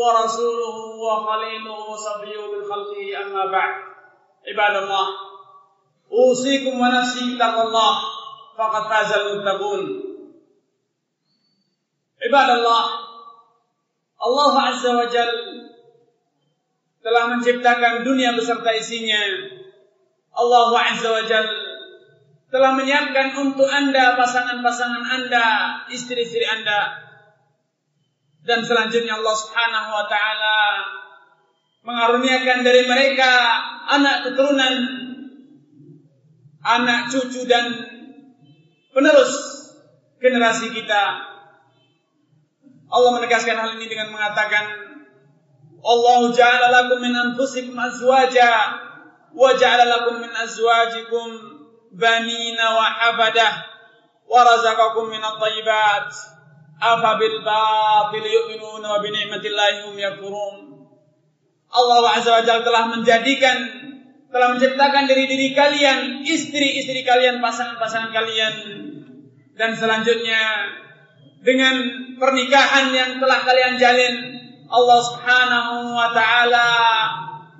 ورسوله وخليله وصفيه من خلقه أما بعد عباد الله أوصيكم ونفسي بتقوى الله فقد فاز المتقون عباد الله Allah Azza wa Jal telah menciptakan dunia beserta isinya. Allah Azza wa Jal telah menyiapkan untuk Anda pasangan-pasangan Anda, istri-istri Anda. dan selanjutnya Allah Subhanahu wa taala mengaruniakan dari mereka anak keturunan, anak cucu dan penerus generasi kita. Allah menegaskan hal ini dengan mengatakan Allah ja'ala lakum min anfusikum azwaja wa ja'ala lakum min azwajikum banina wa hafadah wa razaqakum min at-tayyibat afa bil batil yu'minuna wa bi ni'matillahi hum yakfurun Allah Azza wa Jalla telah menjadikan telah menciptakan dari diri kalian istri-istri kalian pasangan-pasangan kalian. Dan selanjutnya dengan pernikahan yang telah kalian jalin Allah Subhanahu wa taala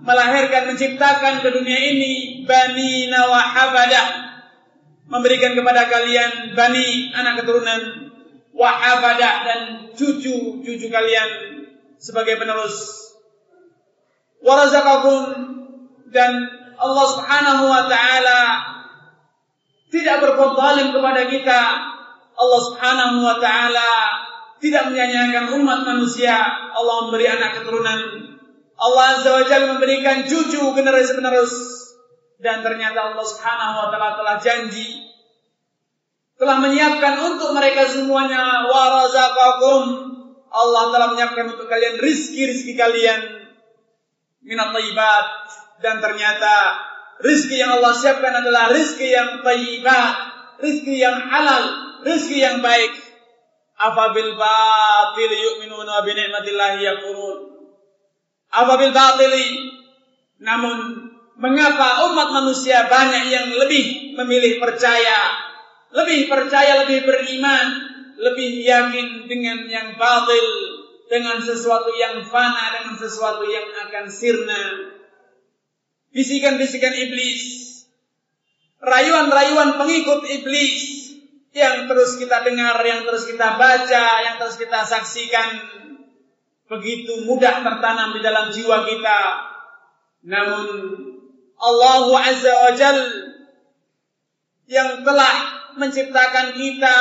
melahirkan menciptakan ke dunia ini bani wa habadah memberikan kepada kalian bani anak keturunan wa dan cucu-cucu kalian sebagai penerus warazaqakum dan Allah Subhanahu wa taala tidak berbuat zalim kepada kita Allah Subhanahu wa taala tidak menyanyiakan umat manusia. Allah memberi anak keturunan. Allah Azza wa Jalla memberikan cucu generasi penerus. Dan ternyata Allah Subhanahu wa taala telah janji telah menyiapkan untuk mereka semuanya. Warazaqakum. Allah telah menyiapkan untuk kalian rizki-rizki kalian. Minat tayyibat. Dan ternyata rizki yang Allah siapkan adalah rizki yang tayyibat, rizki yang halal, rizki yang baik. Afabil batil yu'minuna bi ni'matillahi yakfurun. Afabil batili. Namun mengapa umat manusia banyak yang lebih memilih percaya, lebih percaya, lebih beriman, lebih yakin dengan yang batil, dengan sesuatu yang fana, dengan sesuatu yang akan sirna. Bisikan-bisikan iblis, rayuan-rayuan pengikut iblis yang terus kita dengar, yang terus kita baca, yang terus kita saksikan begitu mudah tertanam di dalam jiwa kita. Namun Allah Azza wa Jal yang telah menciptakan kita,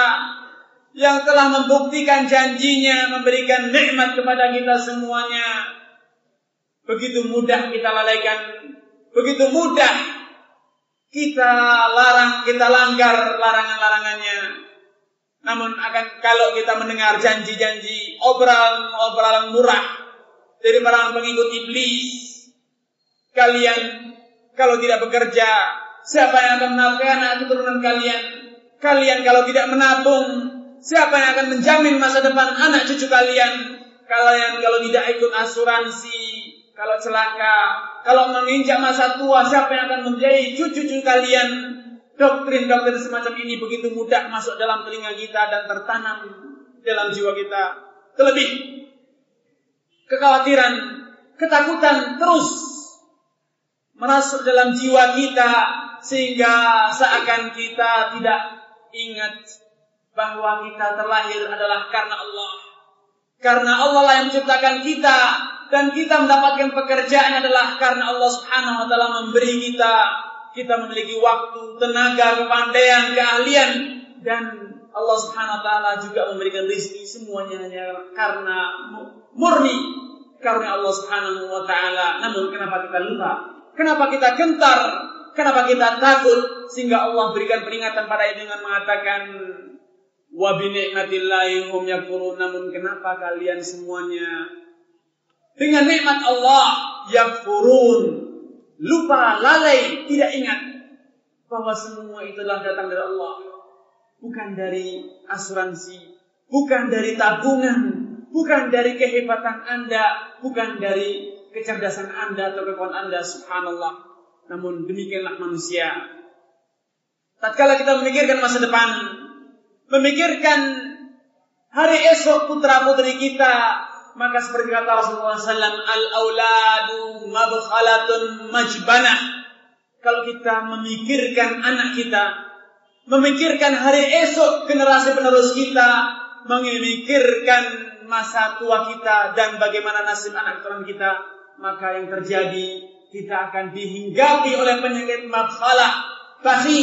yang telah membuktikan janjinya, memberikan nikmat kepada kita semuanya, begitu mudah kita lalaikan, begitu mudah kita larang, kita langgar larangan-larangannya. Namun akan kalau kita mendengar janji-janji obrolan-obrolan murah dari para pengikut iblis, kalian kalau tidak bekerja, siapa yang akan menafkahi keturunan kalian? Kalian kalau tidak menabung, siapa yang akan menjamin masa depan anak cucu kalian? Kalian kalau tidak ikut asuransi, kalau celaka, kalau menginjak masa tua, siapa yang akan menjadi cucu-cucu kalian? Doktrin-doktrin semacam ini begitu mudah masuk dalam telinga kita dan tertanam dalam jiwa kita. Terlebih, kekhawatiran, ketakutan terus merasuk dalam jiwa kita sehingga seakan kita tidak ingat bahwa kita terlahir adalah karena Allah. Karena Allah lah yang menciptakan kita dan kita mendapatkan pekerjaan adalah karena Allah Subhanahu wa taala memberi kita kita memiliki waktu, tenaga, kepandaian, keahlian dan Allah Subhanahu wa taala juga memberikan rezeki semuanya hanya karena murni karena Allah Subhanahu wa taala. Namun kenapa kita lupa? Kenapa kita gentar? Kenapa kita takut sehingga Allah berikan peringatan pada dengan mengatakan wa bi ni'matillahi hum yakfurun namun kenapa kalian semuanya dengan nikmat Allah yakfurun lupa lalai tidak ingat bahwa semua itu adalah datang dari Allah. Bukan dari asuransi bukan dari tabungan bukan dari kehebatan Anda bukan dari kecerdasan Anda atau kekuatan Anda subhanallah. Namun demikianlah manusia tatkala kita memikirkan masa depan memikirkan hari esok putra putri kita maka seperti kata Rasulullah SAW, al-auladu mabkhalatun majbanah. Kalau kita memikirkan anak kita, memikirkan hari esok generasi penerus kita, memikirkan masa tua kita dan bagaimana nasib anak keturunan kita, maka yang terjadi kita akan dihinggapi oleh penyakit mabkhalah, bahi,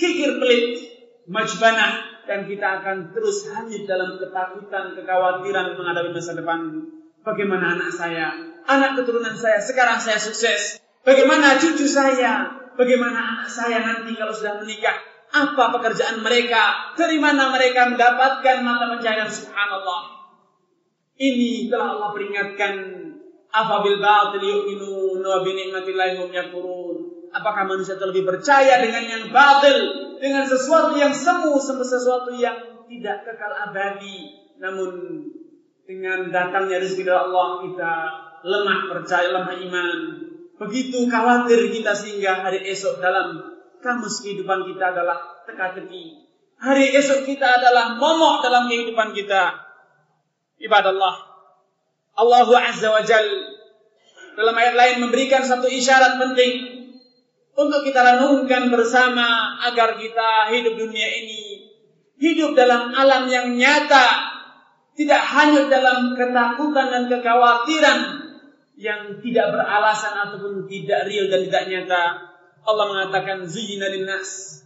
kikir pelit, majbanah, dan kita akan terus hanyut dalam ketakutan, kekhawatiran menghadapi masa depan. Bagaimana anak saya, anak keturunan saya, sekarang saya sukses. Bagaimana cucu saya, bagaimana anak saya nanti kalau sudah menikah. Apa pekerjaan mereka, dari mana mereka mendapatkan mata pencahayaan subhanallah. Ini telah Allah peringatkan afabil batil yu'minun wa bi hum. Apakah manusia itu lebih percaya dengan yang batil, dengan sesuatu yang semu, sesuatu yang tidak kekal abadi. Namun dengan datangnya rezeki dari Allah kita lemah percaya, lemah iman. Begitu khawatir kita sehingga hari esok dalam kamus kehidupan kita adalah teka-teki. Hari esok kita adalah momok dalam kehidupan kita. Ibadah Allah. Azza wa Jal dalam ayat lain memberikan satu isyarat penting untuk kita renungkan bersama agar kita hidup dunia ini hidup dalam alam yang nyata tidak hanya dalam ketakutan dan kekhawatiran yang tidak beralasan ataupun tidak real dan tidak nyata. Allah mengatakan zuyyina linnas.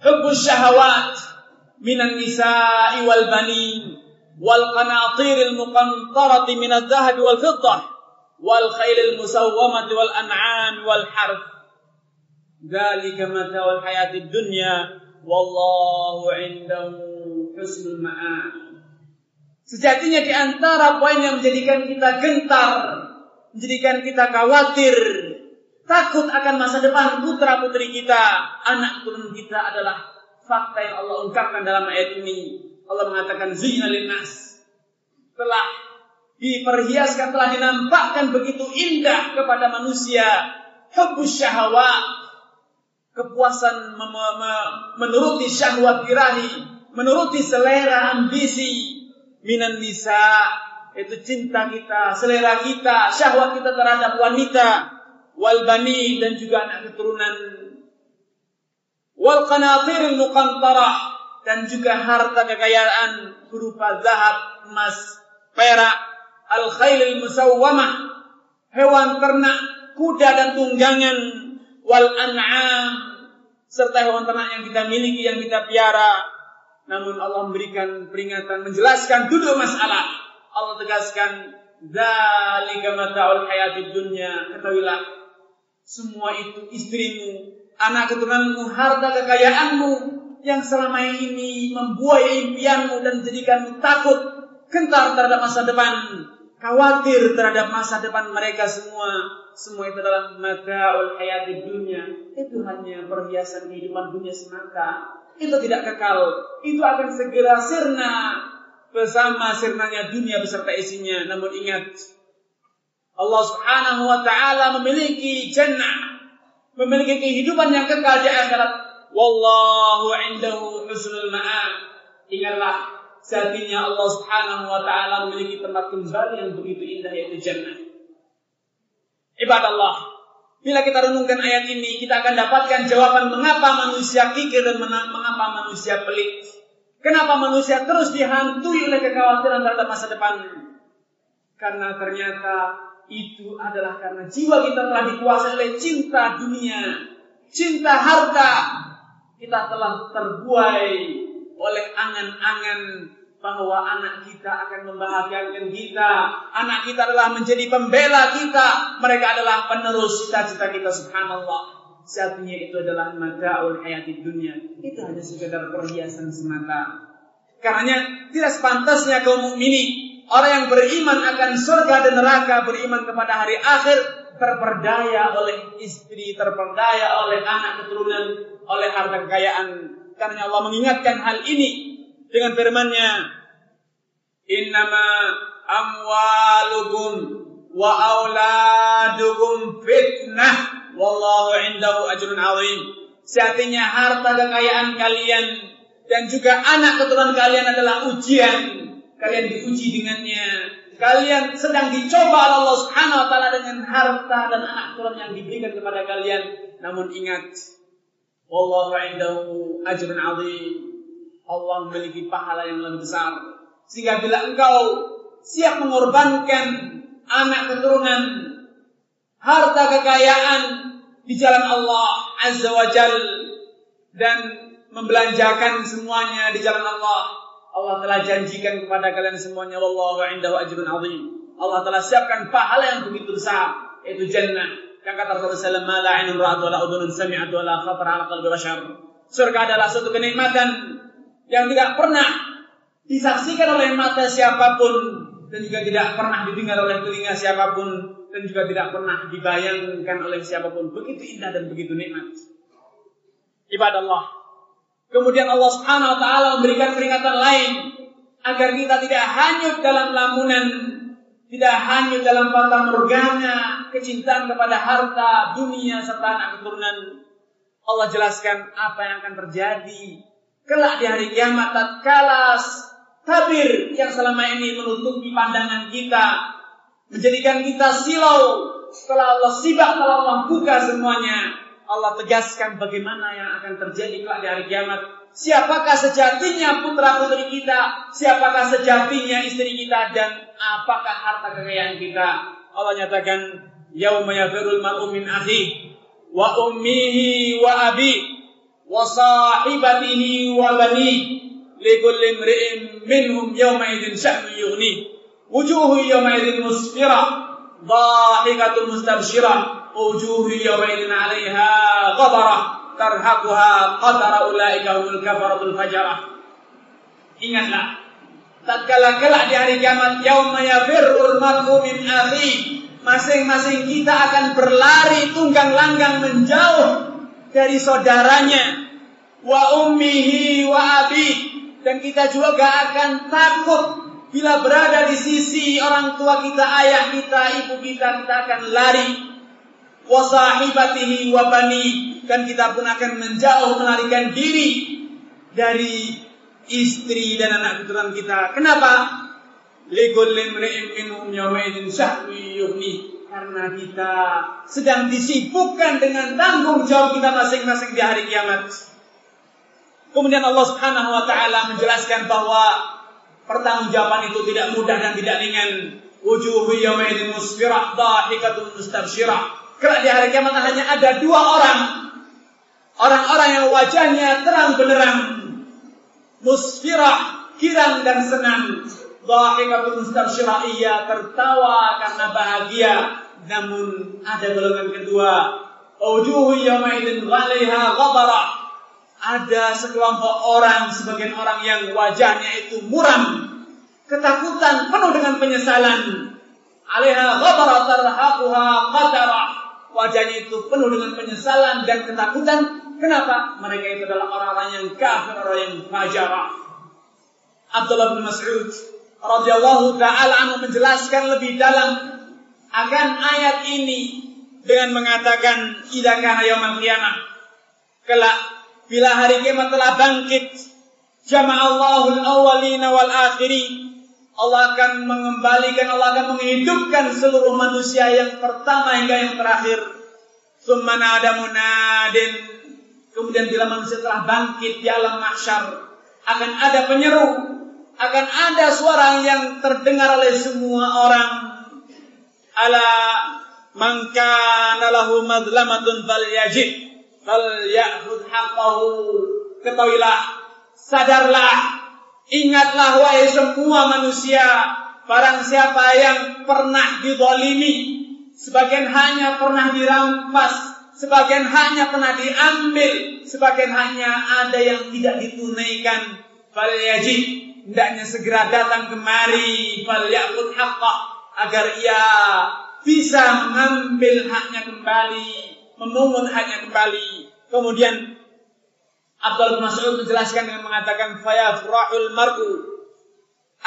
Hubbus syahawat minan nisa'i wal banin wal qanatiril muqantarati minadh dhahab wal fiddah wal khailil musawwamati wal an'am wal harth Dzalika mata'ul hayatid dunya wallahu indahu husnul ma'ab. Sejatinya di antara poin yang menjadikan kita gentar, menjadikan kita khawatir, takut akan masa depan putra putri kita, anak turun kita adalah fakta yang Allah ungkapkan dalam ayat ini. Allah mengatakan zina linnas telah diperhiaskan, telah dinampakkan begitu indah kepada manusia. Hubbus syahwat, kepuasan menuruti syahwat irahi, menuruti selera ambisi. Minan nisa itu cinta kita, selera kita, syahwat kita terhadap wanita, wal bani dan juga anak keturunan, wal qanatir muqantarah dan juga harta kekayaan berupa zahab, emas, perak, al khailil musawwamah, hewan ternak, kuda dan tunggangan, wal an'am serta hewan ternak yang kita miliki yang kita piara. Namun Allah memberikan peringatan menjelaskan duduk masalah. Allah tegaskan dzalika mata'ul hayatid dunya. Ketahuilah semua itu istrimu, anak keturunanmu, harta kekayaanmu yang selama ini membuai impianmu dan menjadikanmu takut, gentar terhadap masa depan, khawatir terhadap masa depan mereka semua semua itu adalah mataul hayati dunia. Itu hanya perhiasan kehidupan dunia semata. Itu tidak kekal. Itu akan segera sirna bersama sirnanya dunia beserta isinya. Namun ingat, Allah Subhanahu wa taala memiliki jannah, memiliki kehidupan yang kekal di akhirat. Wallahu indahu husnul ma'ab. Ingatlah, satinya Allah Subhanahu wa taala memiliki tempat kembali yang begitu indah yaitu jannah. Ibadah Allah. Bila kita renungkan ayat ini, kita akan dapatkan jawaban mengapa manusia kikir dan mengapa manusia pelit. Kenapa manusia terus dihantui oleh kekhawatiran terhadap masa depan? Karena ternyata itu adalah karena jiwa kita telah dikuasai oleh cinta dunia, cinta harta. Kita telah terbuai oleh angan-angan bahwa anak kita akan membahagiakan kita. Anak kita adalah menjadi pembela kita. Mereka adalah penerus cita-cita kita subhanallah. Satunya itu adalah madaul hayati dunia. Itu hanya sekedar perhiasan semata. Karena tidak sepantasnya kaum mukminin Orang yang beriman akan surga dan neraka, beriman kepada hari akhir, terperdaya oleh istri, terperdaya oleh anak keturunan, oleh harta kekayaan. Karena Allah mengingatkan hal ini dengan firman-Nya, "Innama amwalukum wa auladukum fitnah, wallahu indahu ajrun azim." Sejatinya harta kekayaan kalian dan juga anak keturunan kalian adalah ujian kalian diuji dengannya. Kalian sedang dicoba oleh Allah Subhanahu wa taala dengan harta dan anak turun yang diberikan kepada kalian. Namun ingat, wallahu indahu ajrun azim. Allah memiliki pahala yang lebih besar. Sehingga bila engkau siap mengorbankan anak keturunan, harta kekayaan di jalan Allah Azza wa Jal dan membelanjakan semuanya di jalan Allah, Allah telah janjikan kepada kalian semuanya wallahu indahu ajrun azim. Allah telah siapkan pahala yang begitu besar yaitu jannah. Yang kata Rasulullah SAW, la ainun ra'at wa la udhunun sami'at wa khatar ala qalbi bashar. Surga adalah suatu kenikmatan yang tidak pernah disaksikan oleh mata siapa pun dan juga tidak pernah didengar oleh telinga siapa pun dan juga tidak pernah dibayangkan oleh siapa pun. Begitu indah dan begitu nikmat. Ibadah Allah, Kemudian Allah Subhanahu wa taala memberikan peringatan lain agar kita tidak hanyut dalam lamunan, tidak hanyut dalam fata morgana, kecintaan kepada harta, dunia serta anak keturunan. Allah jelaskan apa yang akan terjadi kelak di hari kiamat tatkala tabir yang selama ini menutupi pandangan kita, menjadikan kita silau setelah Allah sibak, setelah Allah buka semuanya, Allah tegaskan bagaimana yang akan terjadi kelak di hari kiamat. Siapakah sejatinya putra putri kita? Siapakah sejatinya istri kita? Dan apakah harta kekayaan kita? Allah nyatakan, Yauma yafirul mar'u min wa ummihi wa abi wa sahibatihi wa bani likulli imri'in minhum yawma idzin sya'nu yughni wujuhu yawma musfira dhahikatun mustabshirah wujuh yawmaidin 'alaiha ghabarah tarhaquha qadara ulaika humul kafaratul fajarah. Ingatlah, tatkala kelak di hari kiamat yauma yafirrul mar'u min akhi, masing-masing kita akan berlari tunggang langgang menjauh dari saudaranya wa ummihi wa abi. Dan kita juga akan takut bila berada di sisi orang tua kita, ayah kita, ibu kita, kita akan lari wasahibatihi wa bani dan kita pun akan menjauh melarikan diri dari istri dan anak keturunan kita. Kenapa? Syahwi karena kita sedang disibukkan dengan tanggung jawab kita masing-masing di hari kiamat. Kemudian Allah Subhanahu wa taala menjelaskan bahwa pertanggungjawaban itu tidak mudah dan tidak ringan. Wujuhu yawmaidin musfirah dhahikatun mustabsyirah Kelak di hari kiamat hanya ada dua orang. Orang-orang yang wajahnya terang benderang. Musfirah, girang dan senang. Dhahikatul mustabsyirah tertawa karena bahagia. Namun ada golongan kedua. Ujuhu yawmaidin ghaliha ghabarah. Ada sekelompok orang, sebagian orang yang wajahnya itu muram. Ketakutan penuh dengan penyesalan. Alaiha ghabara tarhaquha qatarah wajahnya itu penuh dengan penyesalan dan ketakutan. Kenapa? Mereka itu adalah orang-orang yang kafir, orang yang fajar. Abdullah bin Mas'ud radhiyallahu taala anhu menjelaskan lebih dalam akan ayat ini dengan mengatakan kana yaumul qiyamah kelak bila hari kiamat telah bangkit jama'allahu al-awwalina wal akhirin Allah akan mengembalikan, Allah akan menghidupkan seluruh manusia yang pertama hingga yang terakhir. Sumana ada munadin. Kemudian bila manusia telah bangkit di alam mahsyar, akan ada penyeru, akan ada suara yang terdengar oleh semua orang. Ala mangka nalahu madlamatun fal yajid fal ya'khud haqqahu. Ketahuilah, sadarlah Ingatlah wahai semua manusia, barang siapa yang pernah didolimi, sebagian hanya pernah dirampas, sebagian hanya pernah diambil, sebagian hanya ada yang tidak ditunaikan. Falyajid, hendaknya segera datang kemari fal haqqah agar ia bisa mengambil haknya kembali, memungut haknya kembali. Kemudian Abdul Mas'ud menjelaskan dengan mengatakan fayafrahul mar'u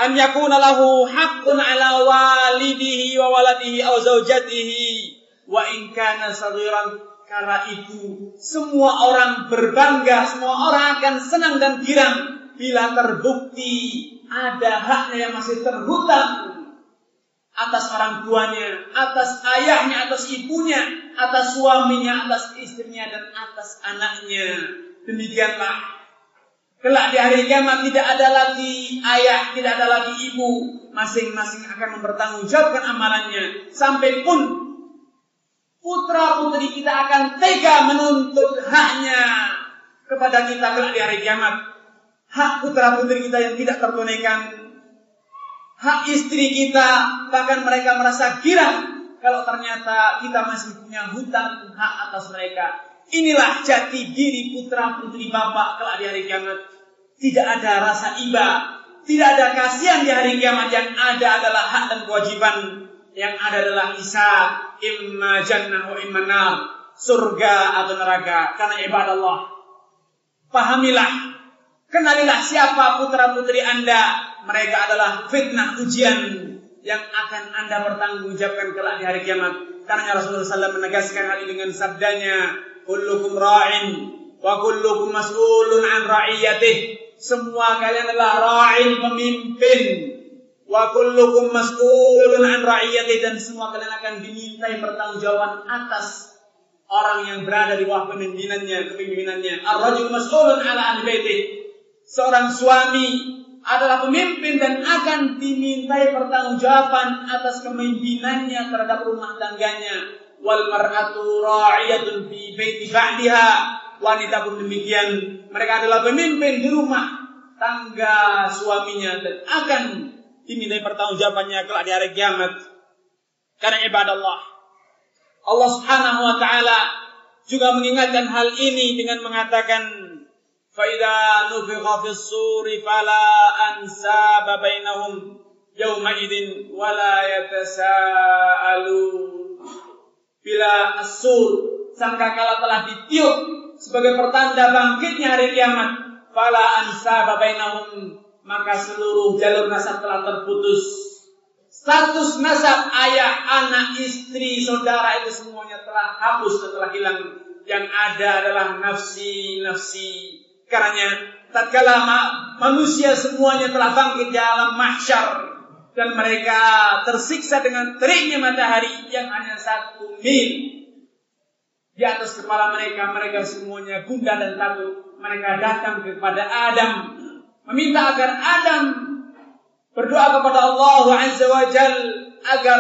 an yakuna lahu haqqun ala walidihi wa waladihi aw zaujatihi wa in kana saghiran karena itu semua orang berbangga semua orang akan senang dan girang bila terbukti ada haknya yang masih terhutang atas orang tuanya, atas ayahnya, atas ibunya, atas suaminya, atas istrinya dan atas anaknya. Demikianlah kelak di hari kiamat tidak ada lagi ayah, tidak ada lagi ibu, masing-masing akan mempertanggungjawabkan amalannya sampai pun putra putri kita akan tega menuntut haknya kepada kita kelak di hari kiamat. Hak putra putri kita yang tidak tertunaikan hak istri kita, bahkan mereka merasa girang kalau ternyata kita masih punya hutang hak atas mereka. Inilah jati diri putra putri bapak kelak di hari kiamat. Tidak ada rasa iba, tidak ada kasihan di hari kiamat yang ada adalah hak dan kewajiban. Yang ada adalah isa, imma jannah wa imma nar, surga atau neraka karena ibadah Allah. Pahamilah, kenalilah siapa putra putri Anda, mereka adalah fitnah ujian yang akan Anda bertanggungjawabkan kelak di hari kiamat. Karena Rasulullah SAW menegaskan hal ini dengan sabdanya, "Kullukum ra'in wa kullukum mas'ulun an ra'iyatih." Semua kalian adalah ra'in pemimpin wa kullukum mas'ulun an ra'iyatih dan semua kalian akan dimintai pertanggungjawaban atas orang yang berada di bawah pemimpinannya, kepemimpinannya. Ar-rajul mas'ulun ala ahli baitih. Seorang suami adalah pemimpin dan akan dimintai pertanggungjawaban atas kepemimpinannya terhadap rumah tangganya wal mar'atu ra'iyatun fi baiti ba'diha. Wanita pun demikian. Mereka adalah pemimpin di rumah tangga suaminya dan akan dimintai pertanggungjawabannya kelak di hari kiamat. Karena ibadah Allah Allah Subhanahu wa taala juga mengingatkan hal ini dengan mengatakan fa idza nufikha fis suri fala ansaba bainahum yawma idin wala yatasaalun Bila asur sangkakala telah ditiup sebagai pertanda bangkitnya hari kiamat, fala ansaba bainahum maka seluruh jalur nasab telah terputus. Status nasab ayah, anak, istri, saudara itu semuanya telah hapus setelah hilang. Yang ada adalah nafsi, nafsi, karena tatkala manusia semuanya telah bangkit di alam mahsyar dan mereka tersiksa dengan teriknya matahari yang hanya satu mil di atas kepala mereka, mereka semuanya gundah dan takut. Mereka datang kepada Adam, meminta agar Adam berdoa kepada Allah Azza wa Jal agar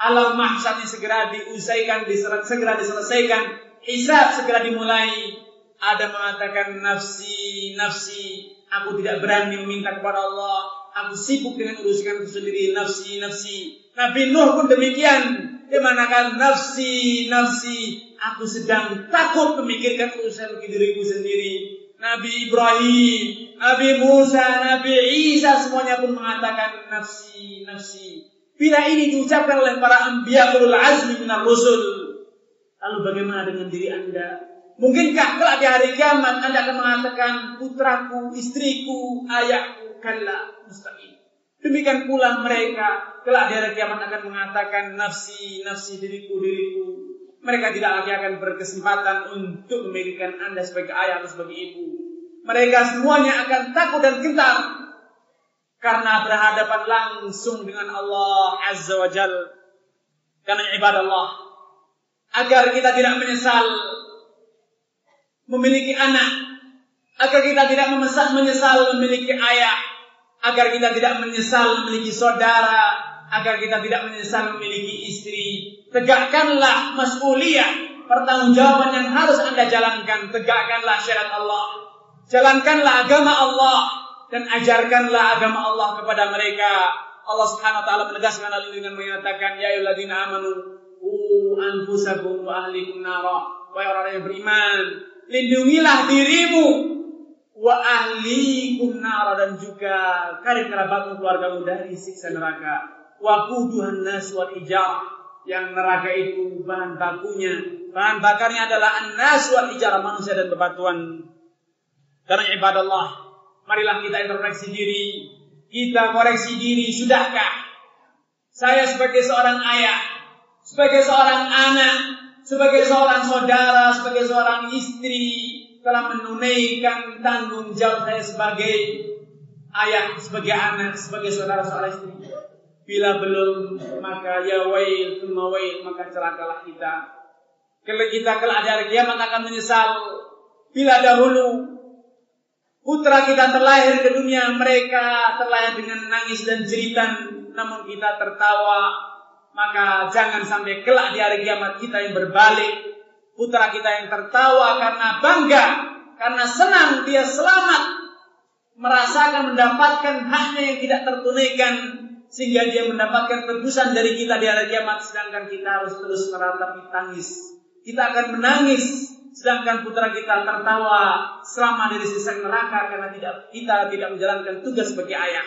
alam ini segera diusaikan, segera diselesaikan, hisab segera dimulai, ada mengatakan nafsi, nafsi, aku tidak berani meminta kepada Allah. Aku sibuk dengan urusanku sendiri, nafsi, nafsi. Nabi Nuh pun demikian. Dia mengatakan nafsi, nafsi. Aku sedang takut memikirkan urusan diriku sendiri. Nabi Ibrahim, Nabi Musa, Nabi Isa semuanya pun mengatakan nafsi, nafsi. Bila ini diucapkan oleh para anbiya ulul azmi minar rusul, lalu bagaimana dengan diri Anda? Mungkinkah kelak di hari kiamat Anda akan mengatakan putraku, istriku, ayahku, kalla, mustahil. Demikian pula mereka kelak di hari kiamat akan mengatakan nafsi, nafsi diriku, diriku. Mereka tidak lagi akan berkesempatan untuk memilihkan Anda sebagai ayah atau sebagai ibu. Mereka semuanya akan takut dan gentar karena berhadapan langsung dengan Allah Azza wa Jal. Karena ibadah Allah. Agar kita tidak menyesal memiliki anak, agar kita tidak menyesal memiliki ayah, agar kita tidak menyesal memiliki saudara, agar kita tidak menyesal memiliki istri. Tegakkanlah mas'uliyah, pertanggungjawaban yang harus Anda jalankan. Tegakkanlah syariat Allah. Jalankanlah agama Allah dan ajarkanlah agama Allah kepada mereka. Allah Subhanahu wa taala menegaskan hal ini dengan mengatakan ya ayyuhalladzina amanu qu anfusakum wa ahlikum nara. Wahai orang yang beriman, lindungilah dirimu wa ahlikum nar dan juga karib kerabatmu keluargamu dari siksa neraka. Wa quduhan nas wal ijarah. Yang neraka itu bahan bakunya. Bahan bakarnya adalah an-nas manusia dan bebatuan. Karena ibadallah marilah kita introspeksi diri. Kita koreksi diri sudahkah? Saya sebagai seorang ayah sebagai seorang anak sebagai seorang saudara sebagai seorang istri telah menunaikan tanggung jawab saya sebagai ayah, sebagai anak, sebagai saudara seorang istri. Bila belum, maka ya wail, thumma wail, maka celakalah kita. Kalau kita kelak hari kiamat akan menyesal. Bila dahulu putra kita terlahir ke dunia, mereka terlahir dengan nangis dan jeritan, namun kita tertawa. Maka jangan sampai kelak di hari kiamat kita yang berbalik putra kita yang tertawa karena bangga, karena senang dia selamat, merasakan mendapatkan haknya yang tidak tertunaikan, sehingga dia mendapatkan tebusan dari kita di hari kiamat, sedangkan kita harus terus meratapi tangis. Kita akan menangis, sedangkan putra kita tertawa selama dari sisa neraka karena tidak kita tidak menjalankan tugas sebagai ayah.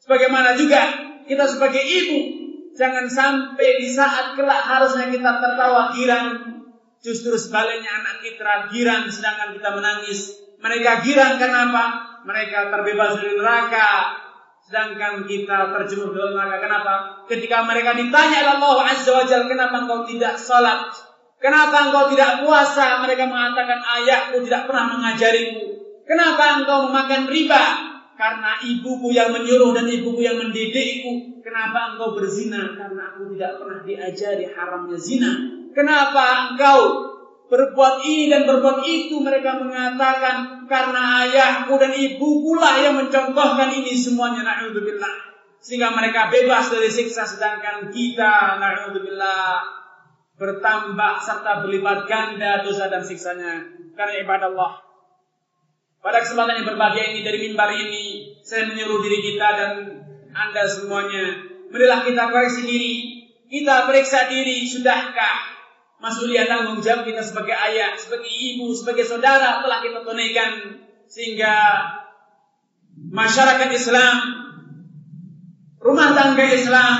Sebagaimana juga kita sebagai ibu, jangan sampai di saat kelak harusnya kita tertawa girang Justru sebaliknya anak kita girang sedangkan kita menangis. Mereka girang kenapa? Mereka terbebas dari neraka. Sedangkan kita terjemur dalam neraka. Kenapa? Ketika mereka ditanya Allah Azza wa Jalla, kenapa engkau tidak sholat? Kenapa engkau tidak puasa? Mereka mengatakan ayahku tidak pernah mengajarimu. Kenapa engkau memakan riba? Karena ibuku yang menyuruh dan ibuku yang mendidikku. Kenapa engkau berzina? Karena aku tidak pernah diajari haramnya zina. Kenapa engkau berbuat ini dan berbuat itu? Mereka mengatakan karena ayahku dan ibuku lah yang mencontohkan ini semuanya. Na'udzubillah. Sehingga mereka bebas dari siksa sedangkan kita na'udzubillah bertambah serta berlipat ganda dosa dan siksanya karena ibadah Allah. Pada kesempatan yang berbahagia ini dari mimbar ini saya menyuruh diri kita dan Anda semuanya marilah kita koreksi diri, kita periksa diri, sudahkah Masuliah tanggung jawab kita sebagai ayah, sebagai ibu, sebagai saudara telah kita tunaikan sehingga masyarakat Islam, rumah tangga Islam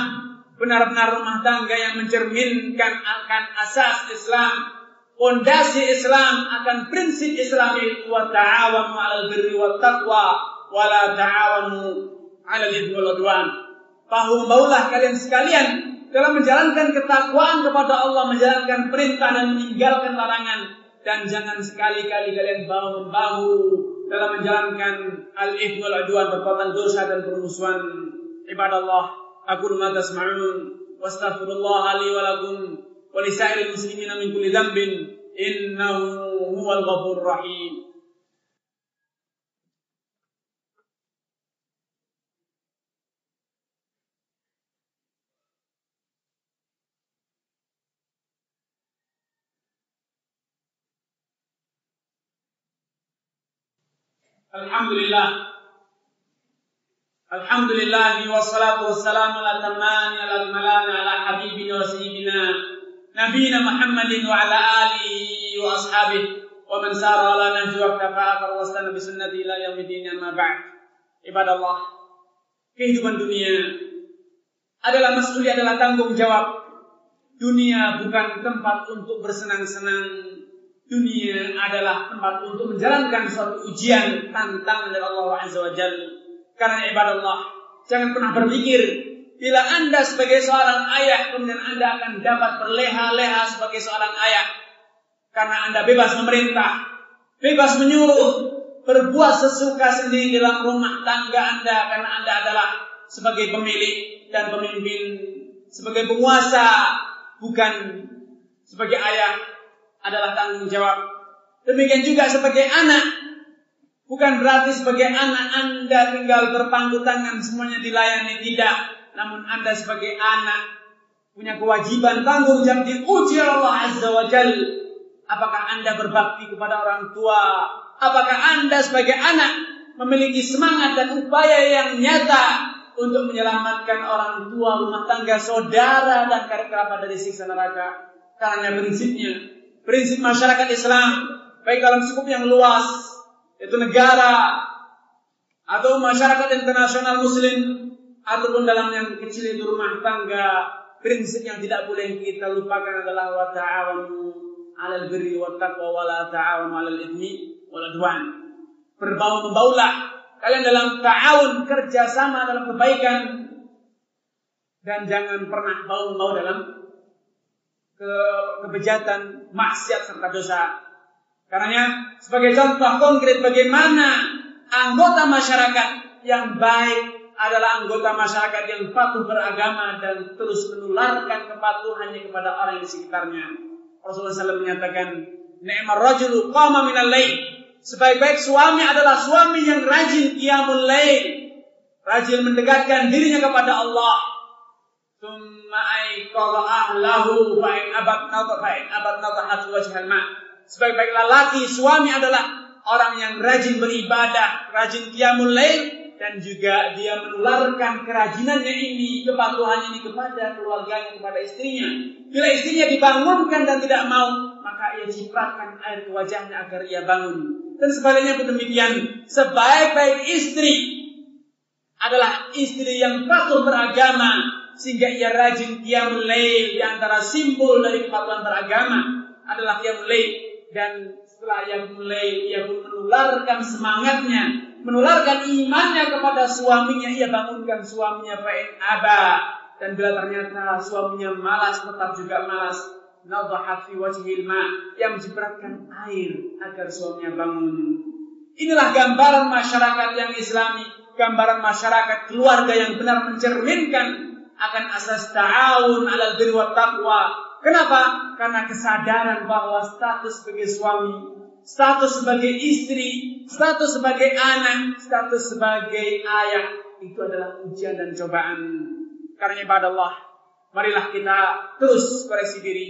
benar-benar rumah tangga yang mencerminkan akan asas Islam, fondasi Islam akan prinsip Islam itu wa ta'awanu 'alal birri wat taqwa wa la ta'awanu 'alal ithmi wal. Bahu maulah kalian sekalian dalam menjalankan ketakwaan kepada Allah, menjalankan perintah dan meninggalkan larangan. Dan jangan sekali-kali kalian bahu membahu dalam menjalankan al-ithmu al-adwan perbuatan dosa dan permusuhan ibadah Allah. Aku ma tasma'un wastaghfirullah li wa lakum wa muslimina min kulli dhanbin innahu huwal ghafurur rahim. Habibina wa sayyidina nabiyina Muhammadin wa ala alihi wa ashabihi. Wa man sara ala nahji wa iktafa wa istana bi sunnati ila yaumil amma ba'd. Ibadallah kehidupan dunia adalah mas'uli adalah tanggung jawab dunia bukan tempat untuk bersenang-senang dunia adalah tempat untuk menjalankan suatu ujian tantangan dari Allah Azza wa Jalla. Karena ibadah Allah, jangan pernah berpikir bila Anda sebagai seorang ayah kemudian Anda akan dapat berleha-leha sebagai seorang ayah karena Anda bebas memerintah, bebas menyuruh, berbuat sesuka sendiri dalam rumah tangga Anda karena Anda adalah sebagai pemilik dan pemimpin, sebagai penguasa, bukan sebagai ayah adalah tanggung jawab. Demikian juga sebagai anak. Bukan berarti sebagai anak Anda tinggal berpangku tangan semuanya dilayani. Tidak. Namun Anda sebagai anak punya kewajiban tanggung jawab diuji Allah Azza wa Jal. Apakah Anda berbakti kepada orang tua? Apakah Anda sebagai anak memiliki semangat dan upaya yang nyata untuk menyelamatkan orang tua, rumah tangga, saudara dan kerabat dari siksa neraka? Karena prinsipnya prinsip masyarakat Islam baik dalam skup yang luas itu negara atau masyarakat internasional muslim ataupun dalam yang kecil itu rumah tangga prinsip yang tidak boleh kita lupakan adalah wa ta'awanu 'alal birri wat taqwa wa la ta'awanu 'alal itsmi wal 'udwan berbau membaulah kalian dalam ta'awun kerjasama dalam kebaikan dan jangan pernah bau mau dalam ke kebejatan, maksiat serta dosa. Karenanya sebagai contoh konkret bagaimana anggota masyarakat yang baik adalah anggota masyarakat yang patuh beragama dan terus menularkan kepatuhannya kepada orang di sekitarnya. Rasulullah SAW menyatakan, Ni'mar rajulu qama minal lail. Sebaik-baik suami adalah suami yang rajin qiyamul lail. Rajin mendekatkan dirinya kepada Allah. Aiqadha ahlahu fa'in abad nata fa'in abad nata hatu wajhal ma' Sebaik-baik lelaki, suami adalah orang yang rajin beribadah, rajin qiyamul lail dan juga dia menularkan kerajinannya ini, kepatuhannya ini kepada keluarganya, kepada istrinya. Bila istrinya dibangunkan dan tidak mau, maka ia cipratkan air ke wajahnya agar ia bangun. Dan sebaliknya pun demikian, sebaik-baik istri adalah istri yang patuh beragama sehingga ia rajin qiyamul lail di antara simbol dari kepatuhan beragama adalah qiyamul lail. Dan setelah ia mulai ia pun menularkan semangatnya, menularkan imannya kepada suaminya, ia bangunkan suaminya fa'in aba. Dan bila ternyata suaminya malas tetap juga malas. Nadhahat fi wajhil ma. Yang mencipratkan air agar suaminya bangun. Inilah gambaran masyarakat yang islami, gambaran masyarakat keluarga yang benar mencerminkan akan asas ta'awun alal birri wat taqwa Kenapa? Karena kesadaran bahwa status sebagai suami, status sebagai istri, status sebagai anak, status sebagai ayah itu adalah ujian dan cobaan. Karena ibadah Allah, marilah kita terus koreksi diri.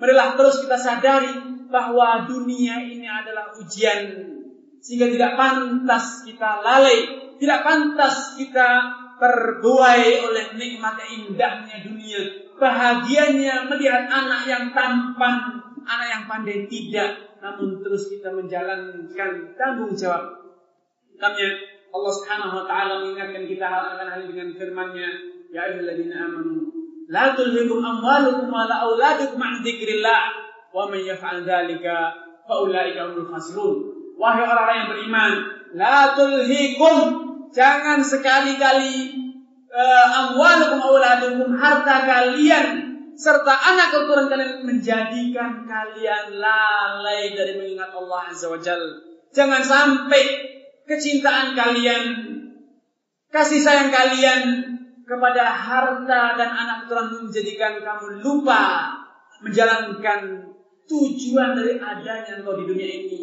Marilah terus kita sadari bahwa dunia ini adalah ujian. Sehingga tidak pantas kita lalai, tidak pantas kita terbuai oleh nikmat indahnya dunia bahagianya melihat anak yang tampan, anak yang pandai tidak, namun terus kita menjalankan tanggung jawab. Makanya Allah Subhanahu wa taala mengingatkan kita hal akan hal dengan firman-Nya, ya ayyuhalladzina amanu la tulhikum amwalukum wa la auladukum an dzikrillah wa man yaf'al dzalika fa ulaika humul khasirun. Wahai orang-orang yang beriman, la tulhikum jangan sekali-kali uh, amwalukum auladukum harta kalian serta anak keturunan kalian menjadikan kalian lalai dari mengingat Allah Azza wa Jal. Jangan sampai kecintaan kalian, kasih sayang kalian kepada harta dan anak keturunan menjadikan kamu lupa menjalankan tujuan dari adanya engkau di dunia ini.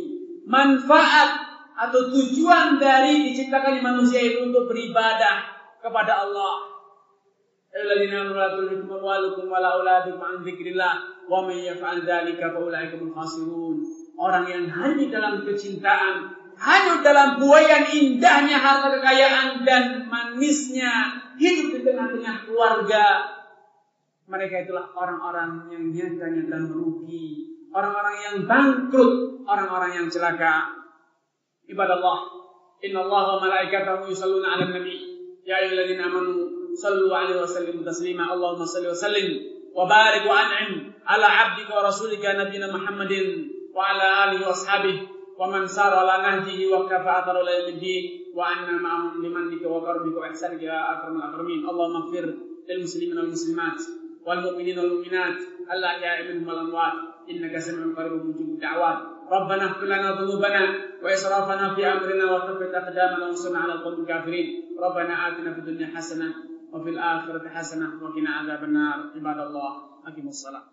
Manfaat atau tujuan dari diciptakannya manusia itu untuk beribadah, kepada Allah. Orang yang hanya dalam kecintaan, hanya dalam buayan indahnya harta kekayaan dan manisnya hidup di tengah-tengah keluarga. Mereka itulah orang-orang yang nyata-nyata merugi, orang-orang yang bangkrut, orang-orang yang celaka Ibadah Allah, Inna Allah wa malaikatahu yusalluna ala nabi يا أيها الذين آمنوا صلوا عليه وسلموا تسليما اللهم صل وسلم وبارك وأنعم على عبدك ورسولك نبينا محمد وعلى آله وأصحابه ومن سار على نهجه وكفى أثر إلى يوم الدين وعنا معهم بمنك وكرمك وإحسانك يا أكرم الأكرمين اللهم اغفر للمسلمين والمسلمات والمؤمنين والمؤمنات الأحياء منهم والأموات إنك سميع قريب مجيب الدعوات ربنا اغفر لنا ذنوبنا وإسرافنا في أمرنا وثبت أقدامنا وانصرنا على القوم الكافرين. ربنا آتنا في الدنيا حسنة وفي الآخرة حسنة وقنا عذاب النار. عباد الله أقيموا الصلاة.